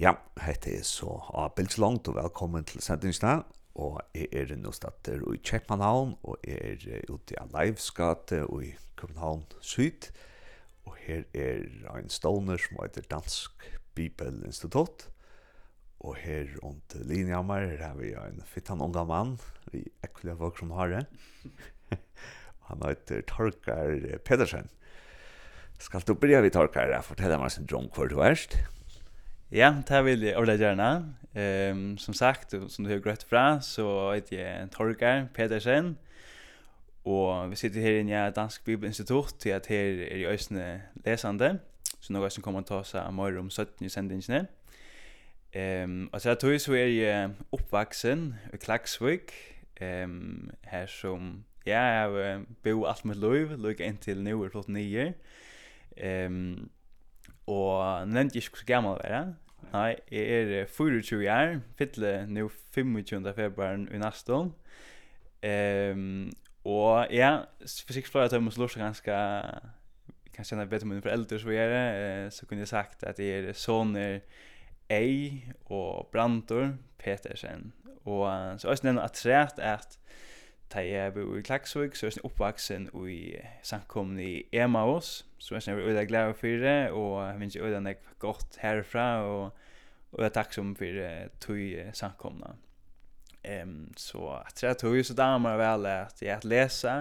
Ja, hette er så Abels Langt, og velkommen til sendingsna, og jeg er nå stater i Kjeppmannhavn, og jeg er ute i Leivsgate og i København Syd, og her er en ståner som heter Dansk Bibelinstitutt, og her rundt linjammer har vi en fittan unga mann, vi ekkulia folk som har det, han heter Torkar Pedersen. Skal du börja vi Torkar, jeg forteller meg sin drong hvor du erst? Ja. Ja, det vil jeg ordentlig gjerne. Um, som sagt, som du har grøtt fra, så heter jeg Torgar Pedersen. Og vi sitter her inne i Dansk Bibelinstitutt til at her er i øsne lesende. Så noe som kommer til å ta seg mer om 17 i sendingene. Um, og så jeg du så er jeg oppvaksen i Klagsvik. Um, her som, ja, jeg har bo alt mitt liv, lukket inn til nå er flott nye. Um, og nevnte ikke hvor gammel jeg. Nei, jeg er 24 år, fytle nå 25. februar i neste år. Um, og ja, for sikkert flere tømmer så lort så ganske kan kjenne bedre mine foreldre så gjør det, så kunne jeg sagt at jeg er soner Ei og Brantor Petersen. Og så er det også nevnt at at Da jeg bor i Klaksvik, så er jeg oppvaksen i samkommen i Emaos, så er jeg veldig glad for det, og jeg minns jeg veldig godt herfra, og, og jeg er takksom for tog samkomne. Um, så jeg tror jeg tog, så damer vel at jeg er at lese,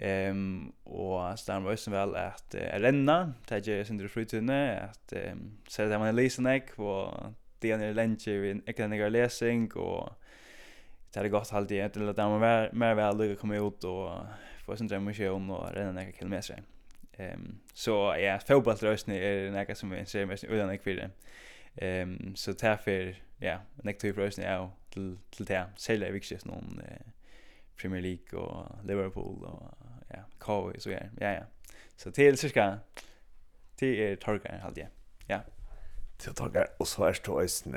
Ehm och stan var ju väl att uh, renna, ta ju sin frutune at um, se det man läser näck og det er lenge, länge vi ikke läsning och det är alltid halt det till att man mer mer väl lugga komma ut och få sin dröm och köra om och ränna några kilometer. Ehm så ja, fotbollsrösten är något som vi ser mest utan jag kvider. Ehm så därför ja, nästa tur rösten är till till det sälja viktigt någon Premier League och Liverpool och ja, Cowboys så ja. Ja ja. Så till cirka till är torkar halt. Ja til dagar, og så er det også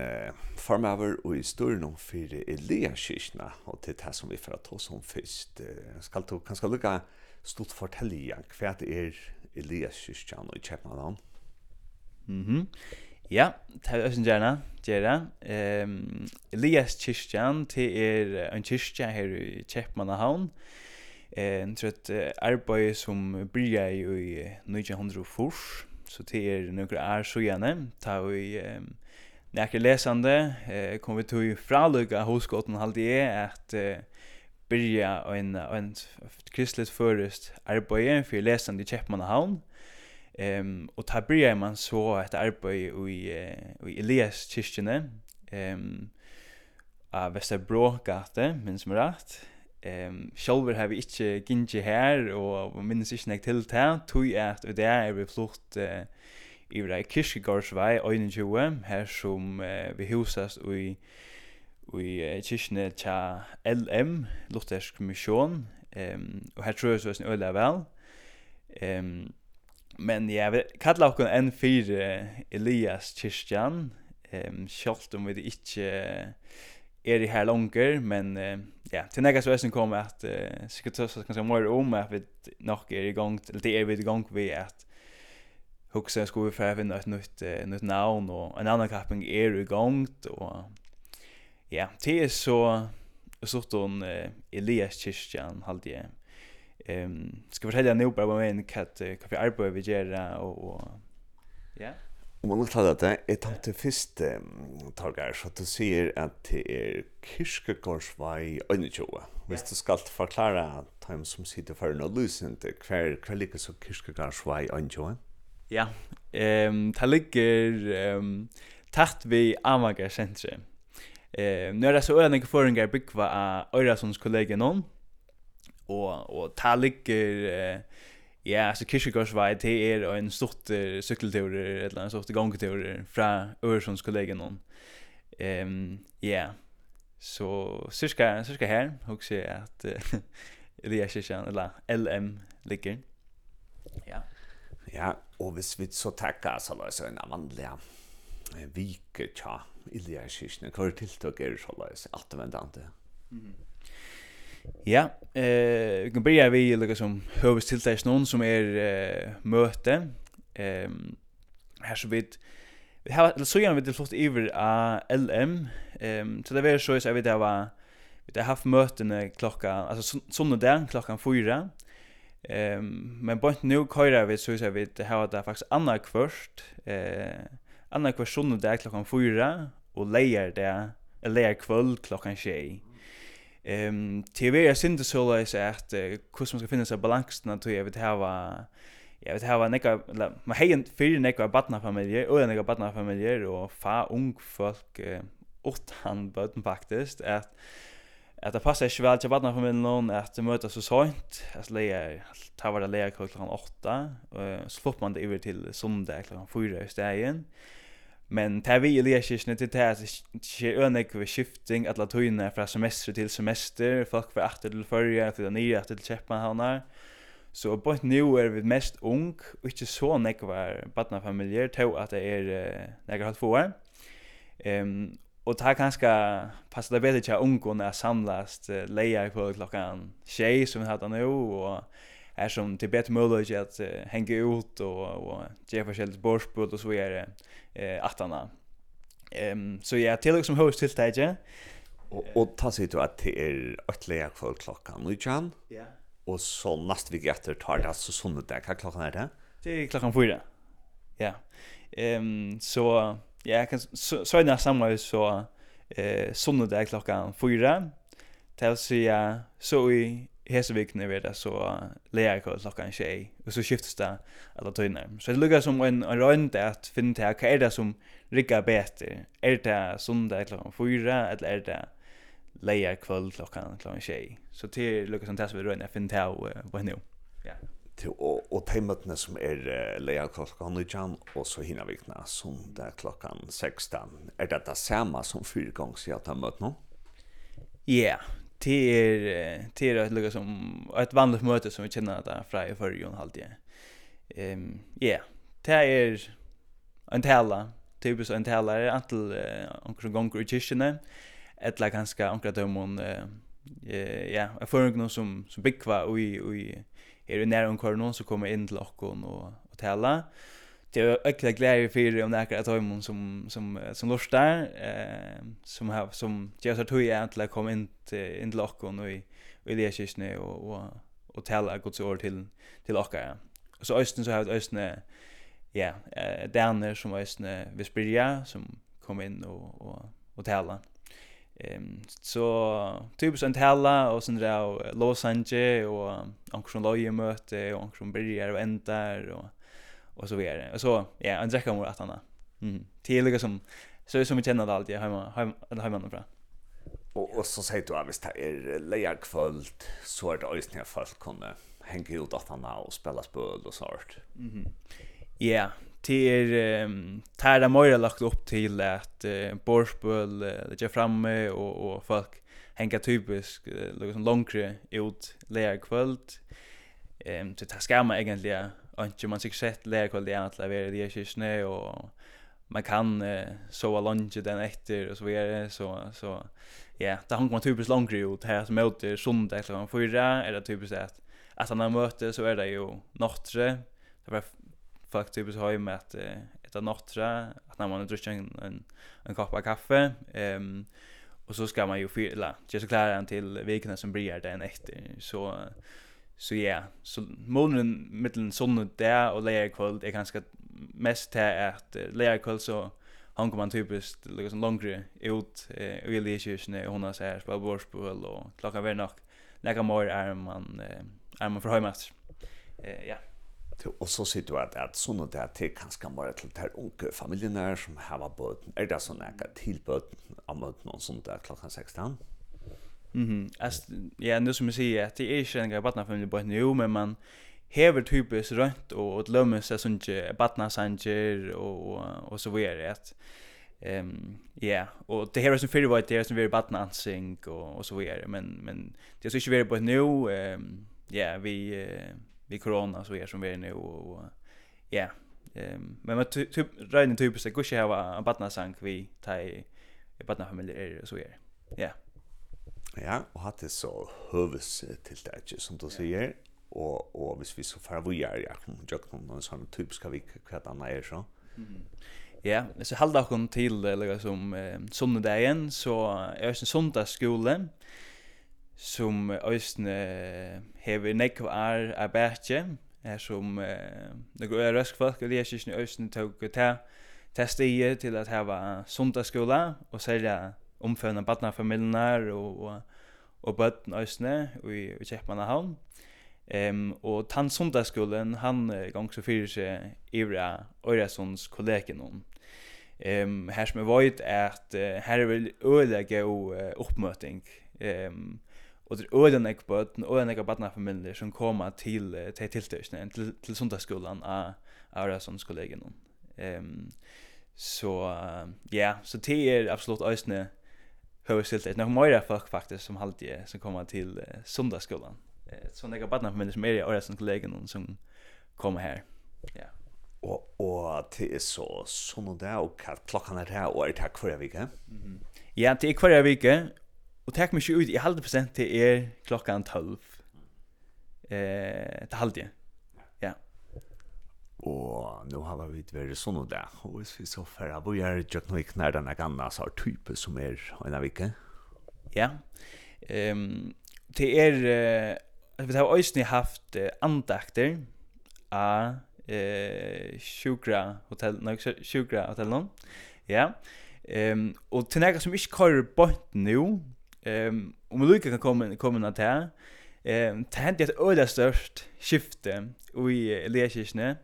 farmaver og i større for Elia-kyrkene, og til det som vi får ta som først. Skal du kanskje lukke stort fortelle igjen hva det er Elia-kyrkene i Kjepmannen? Mm -hmm. Ja, det er også gjerne, gjerne. Um, Elias-kyrkene, det er en kyrkje her i Kjepmannen, Eh, tror att arbete som börjar i 1904 Så det er nokre er så gjerne, ta vi um, nekker lesande, eh, kom vi til fralugga hos gotten halde jeg at eh, byrja en, en kristelig førest arbeid for lesande i Kjeppmannahavn. Ehm och ta börjar man så att arbeta i i Elias kyrkene. Ehm av Västerbro gata, men som rätt. Ehm um, har vi inte gingi her og minns ikki nek til ta, tog at og der er vi flott uh, i rei kirkegårdsvei 21, her som uh, vi husast i i uh, kirkene tja LM, Luthersk kommission um, og her tror jeg så er det øyla vel. Um, men jeg vil kalla okkon enn fyrir Elias Kirkjan, um, sjálvt om vi ikkje er i her longer, men uh, ja, till nästa session kommer att uh, sekretess så kanskje mer om at vi nog är igång eller det är vi igång vi att huxa ska vi få finna et nytt uh, nytt navn och en annan kapping är igång och ja, det är så såton uh, Elias Christian hade jag ehm um, ska fortälja nu bara om men kat uh, kaffe arbete vi gör och och ja. Om man klarar det, jeg tar til første, Torgar, så du sier at det er kirkegårdsvei 21. Hvis du skal forklare dem som sitter for en løsende, hver, hver ligger så kirkegårdsvei 21? Ja, um, det ligger um, tatt vi Amager sentre. Um, nå er det så øyne føringer bygva av Øyresunds kollega noen, og, og det ligger... Uh, Ja, så Kirkegårdsvei, det er en stort uh, cykeltur, eller en stort gongtur fra Øresunds Øresundskollegien. Um, ja, så cirka, cirka her, også at uh, Elia Kirkjan, eller LM, ligger. Ja. Ja, og hvis vi så takker, så var det en vanlig vike tja Elia Kirkjan, hva er tiltak er så løs, alt det vendante? Mhm. Mm Ja, eh vi kan börja vi lika som hövstiltärs någon som är eh, möte. Ehm här så vid vi har så gärna vi det flott över LM. Ehm så det var så så vi det var vi har haft möten klockan alltså såna där klockan 4. Ehm men på nu köra vi så så vi det har det faktiskt andra kvörst. Eh andra kvörst såna där klockan 4 och lejer det eller lejer kväll klockan 6. Ehm TV är synd så läs att hur man ska finna sig balansen att jag vet här var jag vet här var näka man hejen för neka barna familjer och neka barna familjer och fa ung folk åt han böten faktiskt att att det passar ju väl till barna familjen någon att möta så sent att lägga ta vara lägga klockan 8 och så får man det över till söndag klockan 4 istället Men det vi i lærkirkene til det er ikke ønegg ved skifting at la tøyene fra semester til semester, folk fra atter til førje, til nye atter til Kjeppmannhavnar. Så på et nu er vi mest ung, og ikke så negg var badnafamilier, til at det er negg halvt få år. Um, og det er ganske passet det bedre til at ungene er samlet uh, leier på klokkan tjej som vi hadde nå, og här som till bättre möjlighet att uh, hänga ut och, och ge forskjelligt borspråd och så vidare eh, attarna. Um, så jag till liksom host till stage. Och, och ta sig då att det är ytterligare kväll klockan nu kan. Ja. Och så nästa vecka efter tar det alltså där kan klockan är det? Det är klockan 4. Ja. Ehm så ja, kan så så när samma så eh söndag klockan 4. fyra. Tills ja så i hese vikna er det så leger jeg klokka en tjej, og så skiftes det alle tøyner. Så det lukkar som en, en røynd at finne til hva er det som riggar beter. Er det sundag klokka fyra, eller er det leger kvöld klokka klokka en. Så det lukkar som det som er røynd at finne til hva er nu. Ja. Og, og de som er leia klokka 19, og så hinna vikna sundag klokka 16. Er det det samme som fyrgångs i at de møtene? Ja, yeah, det är att lukka som ett vanligt möte som vi känner där fra i förrjun halt igen. Ehm ja, det är en tala, typiskt en tala är antal onkel gånger i ett eller ganska onkel dömon eh ja, jag får någon som som big och i och i är det nära onkel någon som kommer in till och och tala det är ökla glädje för om det är att hemma som som som lustar eh som har som jag så tror jag att komma in till in till lockon och i i lekisne och och och tala Guds ord till till lockar. Och så östen så har östen ja, eh där som östen vi spyrja som kom in och och och tala. Ehm så typ sånt tala och sen där Los Angeles och ankron loje möte och ankron börjar och ändar och och så vidare. Och så ja, en dräcka om att han. Mm. Till som så som vi känner det alltid hemma hemma hemma från. Och och så säger du att visst är lejer kvällt så att ösn här folk kommer hänga ut att han och spela spel och sånt. Mhm. Ja, till ehm Tärda mer lagt upp till att uh, borspel lägga framme och och folk hänga typisk liksom långre ut lejer kvällt. Ehm så det ska man egentligen Anki man sig sett lära kvar det att leverera det är snö och man kan uh, sova lunch den efter och så vidare så så ja det har man typiskt långt ut här som möter söndag klockan det är typiskt att att när möte så är det ju nattre. Det var faktiskt typiskt hem att ett av nattre att när man dricker en en, en kopp av kaffe ehm um, och så ska man ju fylla just klara den till veckan som blir den efter så Så ja, så månen mellan solen där och lägger kvöld är ganska mest till att lägger kvöld så han kommer typiskt liksom längre ut eh i lektionerna hon har så här på bordsbol och klockan var nog lägga mer är man är man för hemmaster. Eh ja. Och så sitter att att såna där till kanske bara till där unga familjen som har bort. Är det såna där tillbud om någon sånt där klockan 16? Mhm. Mm ja, nu som jag säger att det är inte en grej barnafamilj på nu, men man hever typiskt rönt och åt lömmes inte sånt barnasanger och och så vidare att ehm ja och det här är som för vad det är som vi barnansing och och så vidare men men det är så inte vidare på nu ehm ja vi vi corona så är som vi är nu och ja ehm men man typ redan typiskt att gå och ha en barnasang vi tar i barnafamiljer så är. Ja. Ja, og hatt det så høves til det ikke, som du sier. Og, og hvis vi så fara vi er, ja, om jeg kan noen sånne typiske vik, hva det andre er så. Ja, så halda okkur til, eller som eh, sunnedagen, så er det en sundagsskole, som øyne hever nekv er bætje, er som eh, nøkker er røsk folk, og det er ikke øyne tog ta, ta testige til at heva sundagsskola, og selja omførende badnafamiljenar og, og og bøtten øsne i, i Kjeppmannahavn. Ehm och tann sundagsskolan han gång så fyrir sig Ivra Örjasons kollegen hon. Ehm här som är vet att här är väl öliga uh, uppmötning. Ehm och det öliga näck på den öliga näck barna familjer som kommer till till tillstösnen till till sundagsskolan av Örjasons kollegen hon. Ehm så ja, så det är absolut ösne hur stilt det nog mer folk faktiskt som halt det som kommer till eh, söndagsskolan. Eh så några barn från mig som är årets kollegor som kommer här. Ja. Och och det är så sån där och klockan är här och det tack vi vecka. Mhm. Ja, det är kvar vecka och tack mig ut i halv procent till er klockan 12. Eh, det halv det. Og nå har vi vært sånn og det. Og hvis vi så færre, hvor er det ikke noe knær denne ganna, så har type som er en av ikke? Ja. Um, det er, uh, vi har også haft uh, andakter av eh sjukra hotell nej sjukra hotell någon ja ehm och till några som inte kör bort nu ehm om vi kan komma komma till ehm det hände ett öliga störst skifte i Eliasisne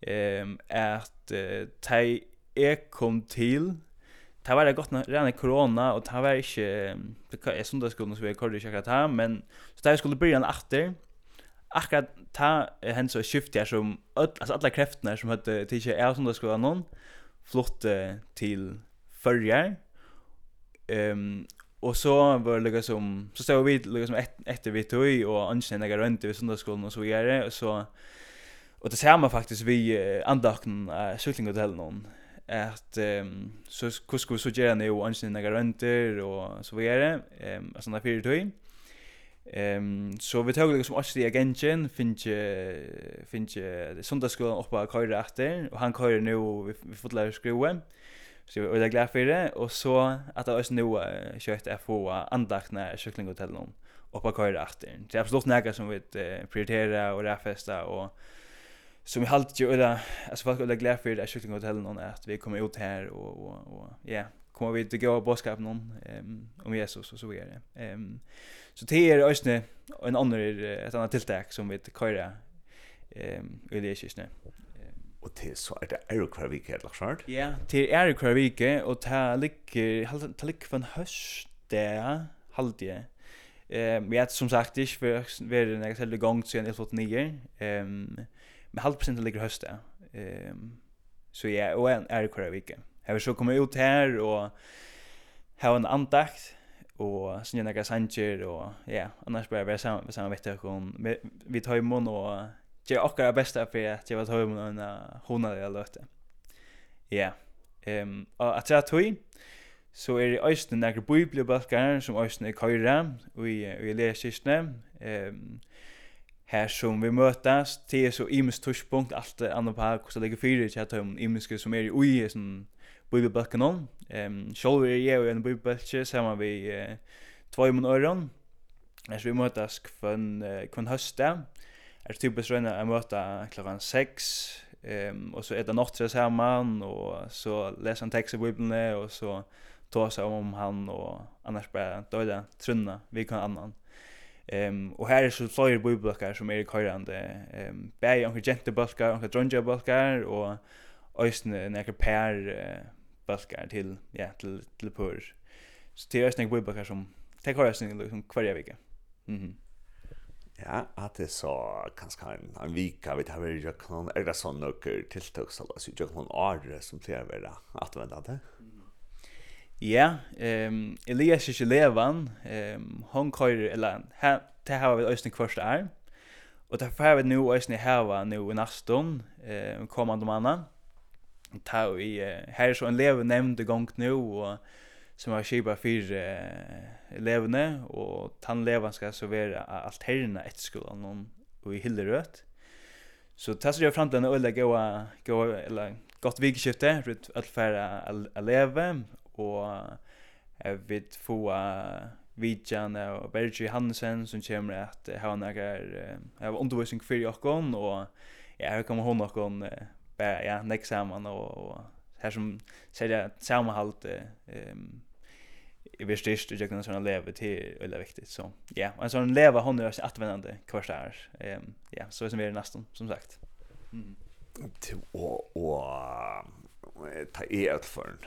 ehm att ta jag kom till ta var det gott när rena corona och ta var inte det är som det skulle så vi kunde checka ta men så där skulle börja åter akkurat ta hen så skift där som alltså alla krafterna som hade till sig är som det skulle någon flott till förjar ehm och så var det liksom så stod vi liksom efter vi tog och anställda runt i söndagsskolan och så vidare och så Och det ser man faktiskt vi andakten uh, cykling hotell någon att um, så hur ska vi så göra nu och ansen några och så vidare ehm um, alltså när fyra tog ehm så vi tog liksom också det agenten finns finns söndagsskolan uppe och köra efter och han kör nu vi, vi får lära skruva så vi är glada för det. Och så att det är nu kött är få andakna cyklinghotell någon uppe på köra efter det är absolut något som vi prioriterar och räfesta och som vi halt ju eller alltså folk är glada för att shooting hotel någon att vi kommer ut här och och och ja kommer vi att gå och boska någon ehm om Jesus och så vidare. Ehm så det är ösne en annan ett annat tilltag som vi köra ehm i det kyrkne. Och det så är det är kvar vecka eller så. Ja, det är kvar vecka och det ligger halt det ligger från höst där halt det. Ehm vi har som sagt ich för vi när en själv gång sen 1989. Ehm men halvprocenten ligger hösta. Ehm så ja, och en är kvar vecka. Jag vill så komma ut här och ha en andakt och sen några sanger och ja, annars bara vi samman samman vet jag om vi tar imorgon och ge också bästa för att jag tar imorgon en hundra jag lötte. Ja. Ehm och att jag tog så er det øysten nægre bibelbalkar som øysten er køyra og i, i lærkirkene. Ehm här som vi mötas till så ims touchpunkt allt andra på hur så ligger fyra chat om imske som är i oj sånn bibelbøkken om. Ehm er är og en bibelböcke samma vi eh, två mun öron när vi mötas uh, kvön hösta är typiskt rena att möta klockan 6 ehm och så är det nattre samman och så leser han tekst i bibelen och så tar seg om han och annars bare döda trunna vi kan annan Ehm och här är så flera bubblor som är körande. Ehm bäj och gentle bulkar och dronja bulkar och ösne några pär bulkar till ja till till pur. Så det är ösne bubblor som tar kvar ösne liksom kvar vecka. Mhm. Ja, att det så kanske en, en vika vi tar väl jag kan är det sån några tilltag så alltså jag kan ordra som fler vara att vända det. Ja, ehm Elias is Levan, ehm hon køyr eller ha ta hava vi øysni kvørst er. Og ta fara við nú øysni hava nú i næstum, ehm kommande manna. Ta í her så en leve nämnde gong nu og som har skipa fyrir eh, elevene og tannlevan skal så vera alterna etter skolan og i Hillerød. Så det jag gjør den til en øyla gåa, eller gott vikskifte rundt att färra eleve, og jeg vet få Vidjan og Bergi Hansen som kommer at ha en jeg har undervisning for jokken og ja, her kommer hun noen bare, ja, nek sammen og, og her som ser jeg at sammenhalt um, i vi styrst og jøkken sånn leve til veldig viktig så ja, og en sånn leve hun er atvenende hver stær um, ja, så er som vi er nesten, som sagt. Mm. og og ta i utføren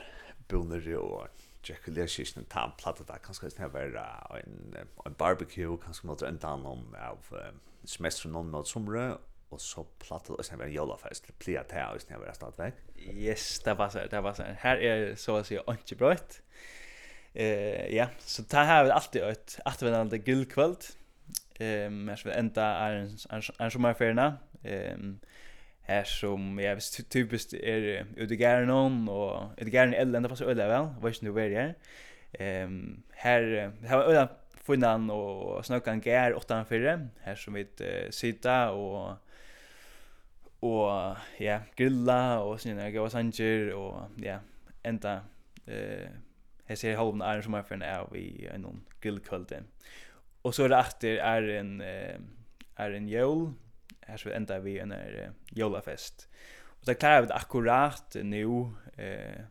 boner og Jack Lee shit en tam platta där kanske ska var en en barbecue kanske mot en dan om av semester någon mot somre och så platta och sen var jolla fest plea ta och sen var start väg. Yes, det var så det var så här är så att säga inte brött. Eh ja, så ta här har alltid ett återvändande guldkväll. Ehm, jag vill ända en en sommarferierna. Ehm här som jag vet typiskt är ute gärna och ute gärna eller ända fast öde väl vad är nu vad är ehm här här var öde funnan och snökan gär 8:4 här som vi sitta och och ja grilla och såna gå sanger och ja ända eh här ser halvna är som är för en är vi en någon grillkulde och så är det efter är en är en jul här så ända vi en här jolafest. Och så klarar vi det akkurat nu eh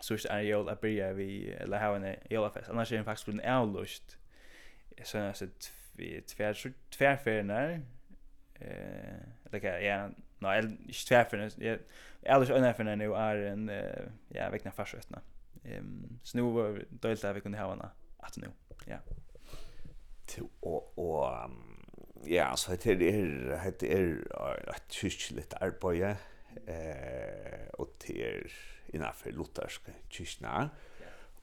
så är det jol att börja vi eller ha en jolafest. Annars är det faktiskt en avlust. Så jag så vi tvär tvär för när eh eller ja, no el tvär nej, inte tvärfärnar. Alltså en affär nu är en ja, veckna farsötna. Ehm så nu var dåligt att vi kunde ha henne att nu. Ja. Till och och ja, så det er det er et kyrkligt arbeid eh og det er innenfor lutherske kyrkene.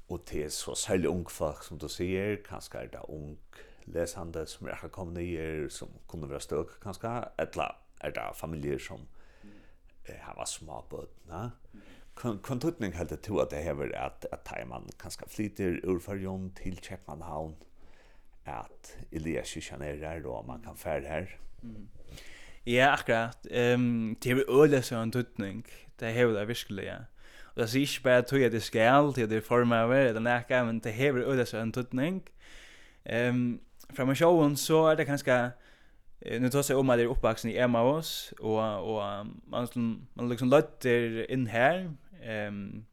Og det er så særlig ung folk som du sier, kanskje er det ung lesande som er kommet nye, som kunne være støk kanskje, eller er det familier som eh, har vært små bøtene. Kan tutning helt til at det hever at, at man kanskje flyter urfarjon til Kjeppmannhavn, at Elias ikke er her, og man kan fære her. Mm. Ja, akkurat. Um, det er øyelig som en tøtning. Det er det virkelig, ja. Og det er ikke bare tog at det skal, til det er formet eller nekka, men det er øyelig som en tøtning. Um, fra med sjåen så er det kanskje, nu tar seg om at det er oppvaksen i en av og, og man, man liksom løtter inn her, um,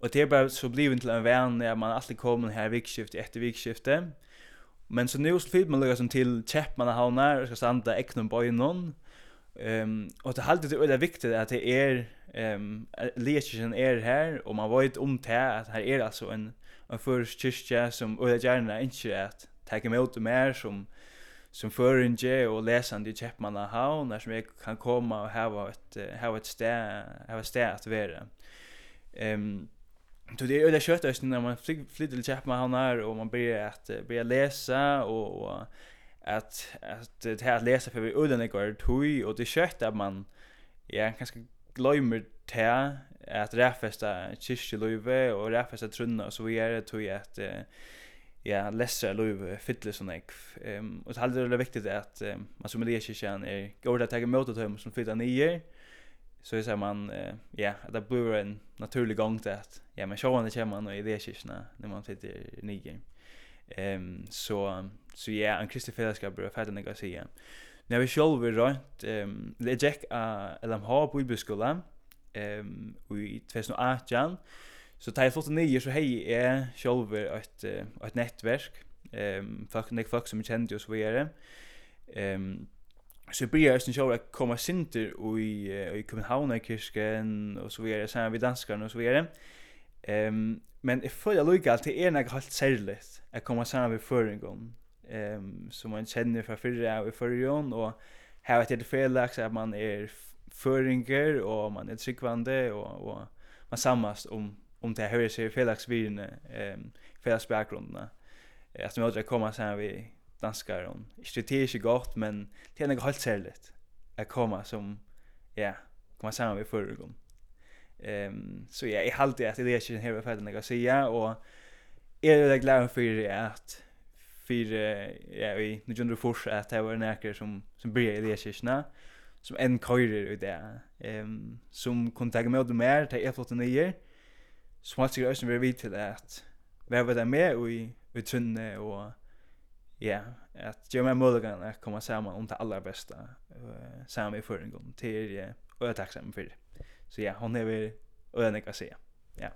og det er bare så blivet til en venn, at man alltid kommer her vikskiftet etter vikskiftet, Men så nu flyr man som till Chapman och Havnar och ska sanda äcknen på innan. Ehm och det halter det är viktigt att det är ehm legion är här och man vet om det att här är alltså en en först kyrka som och jag gärna inte att ta emot mer som som föringe och läsa i Chapman och Havnar som jag kan komma och ha ett ha ett stä ha ett stä att vara. Ehm Så det är det kött östen när man flyttar till Chapman han här och man börjar att börja läsa och, och att att det här att läsa för vi udden går tui och det kött att man ja kanske glömmer te att räfesta kyrkjelöve och räfesta trunna och så vidare tui att ja läsa löve fyller såna ek ehm och det är väldigt viktigt att man som det kyrkan är går att ta emot dem som flyttar nio så är så man eh, ja det blir en naturlig gång till att ja men showen det kommer och i det kyrkorna när man tittar nio ehm så så ja en kristen fällskap bör fatta något säga när vi själv vi runt ehm det Jack a LMH på Ibskola ehm och att jan så tar jag fått nio så hej är själva ett ett nätverk. Ehm folk nek folk som kände oss vidare. Ehm så blir jag sen själv att komma sinter i i Köpenhamn i kyrkan och så vidare sen vi danskarna och så vidare. Ehm um, men if för jag lukar det är jag har särskilt att komma samman vid föringen. Ehm um, som man känner för förra och förrion och här vet det felaks att man är föringer och man är tryckvande och och man sammas om om det här hör sig felaks vid ehm um, felaks. Att man åter komma sen vi danskar om. Ikke det er ikke godt, men det er noe helt særlig å komme som, ja, komme sammen med foregående. Ehm så ja, jag håller att det är ju här för att jag säga och är det glad för att för ja, vi nu gör fors att det var näker som som blir i det kyrkna som en køyrer i det, um, som kunne kontakt med dem mer til ett flott nyer. Som har også ösen vi til at vi har vært med och i tunne og ja, at göra mig möjligen att komma sammen om det aller beste uh, sammen i föringen til uh, och jag är tacksam for det. Så ja, hon er vel och jag kan säga. Ja.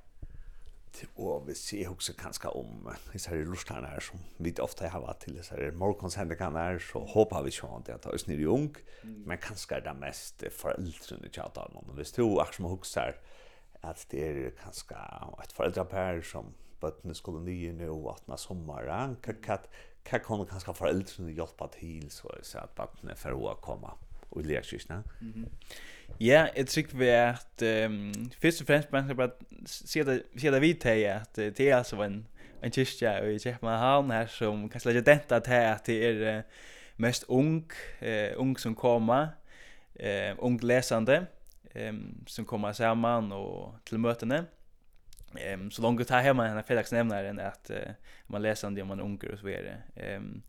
Og vi ser også ganska om disse her Russland her som vi ofte har vært til disse her morgonsänder her så håper vi ikke at inte att oss ni ung men kanskje er det mest föräldrarna tjatar om och visst tror jag som huxar at det er kanskje et foreldrepær som bøttene skulle nye nå og at man sommer kan kan kommer kanske föräldrarna hjälpa till så så att barnet får att komma och lära sig snabbt. Mhm. Ja, jag tycker vi att ehm först och främst man ska bara se det se det vid till att det är alltså en en kyrka och i Köpenhamn här som kanske lägger detta till att det är mest ung eh ung som kommer eh ung läsande ehm som kommer samman och till mötena. Ehm um, så långt det här hemma den här fredagsnämnaren att uh, man läser om det om man är unger och så vidare. Ehm um,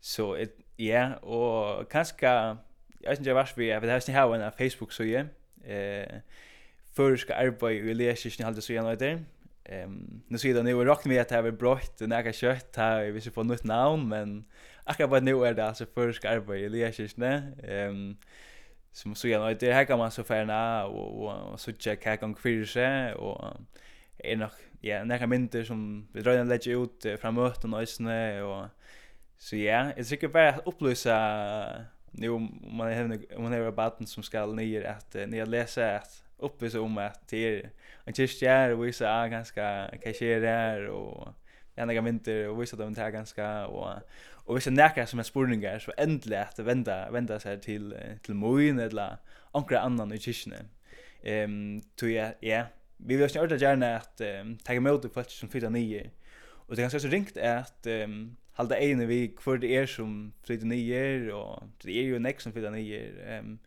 så so ja och kanske jag vet inte vars vi jag det här hur en Facebook så ju. Eh för ska arbeta i läsningen hålla så gärna där. Ehm nu ser det nu rakt med att ha har brått och några kött här vi ser på nytt namn men akkurat vad nu är det alltså för ska arbeta i läsningen. Ehm som så gärna det här kan man så färna och och så checka kan kvirse och är nog ja några minuter som vi drar en lägga ut framåt och nästan och så ja det tycker bara att upplysa nu om man har man har batten som ska ner att ner läsa att upplysa om att det är en kyrkjär och vissa är ganska kasserar och ena gamla vinter och vissa de tar ganska och och vissa näka som är spurningar så ändligt att vända vända sig till till moin eller ankra annan i kyrkan. Ehm tror jag ja vi vill snart gärna att um, ta emot folk som flyttar ner. Och det kanske så ringt är att um, halda ene vi kvar det er som flyttar ner og det er jo nek som flyttar ner. Um,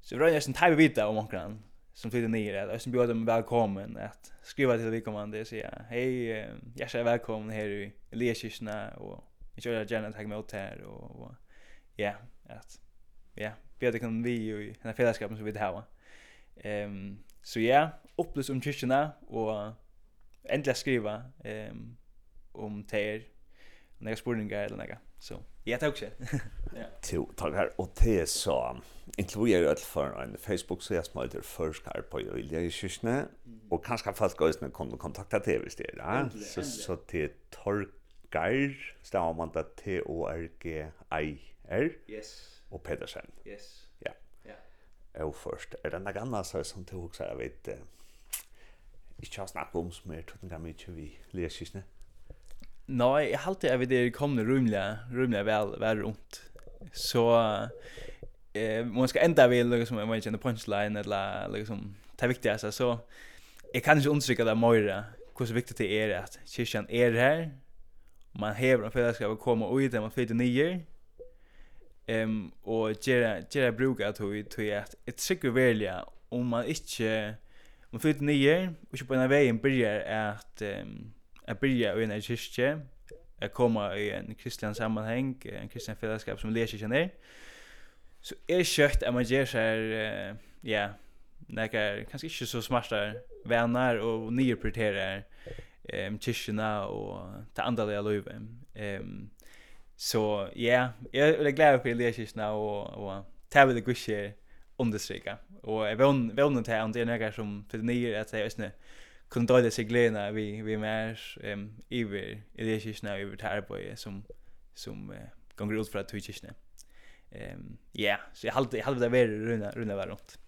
så vi rör en tajbe vita om omkran som flyttar at jeg som bjør dem velkommen, at skriva til välkommande og sier hei, um, jeg er velkommen her i Lekisna och vi gjerne gärna ta emot her, og, og ja at ja bjør det kan vi jo i denne fellesskapen som vi vil ha. Um, så ja upplyst om kyrkjene og endelig skriva um, om teir några spurningar eller några så jag tar också ja. Till tag här och det så inkluderar allt för en Facebook så jag smalt det först här på i det kyrkne och kanske fast går det kommer kontakta till visst det ja? Så så till Torgeir stavar man det T O R G I R yes. och Pedersen. Yes. Ja. Ja. Och först är det några andra så som du så jag vet ikke har snakket om som er tog gammel ikke vi leser Nei, jeg halte jeg vet det kommer rymlige, rymlige vel, vel rundt. Så eh, man skal enda vil liksom, jeg må ikke en punchline eller liksom, det er viktig altså, så jeg kan ikke understrykke det mer hvor så viktig det er at kyrkjan er her, man hever en fellesskap og kommer ut, det man flyter nye, um, og gjøre, gjøre bruk av tog, tog at jeg trykker velja om man ikke Man flyttar nyer, och ikke på en vägen börjar att um, att börja i en kyrkje, att komma i en kristelig sammanhang, en kristelig fällskap som läser sig ner. Så er kött att man gjør seg, uh, ja, nekar, kanskje ikke så smarta vänner og nye prioriterer um, kyrkjene og det andalige løyve. Um, så ja, jag är glad for å lese kyrkjene och, og ta vid det gudskjer understryka. Och jag vill vann till om det är några som för nio att säga just nu kunde dåliga sig glena vi vi mer ehm över i det är snö över Tarboy som som uh, gånger ut för att twitcha snö. Ehm ja, så jag hade jag hade det vara runda runda var runt.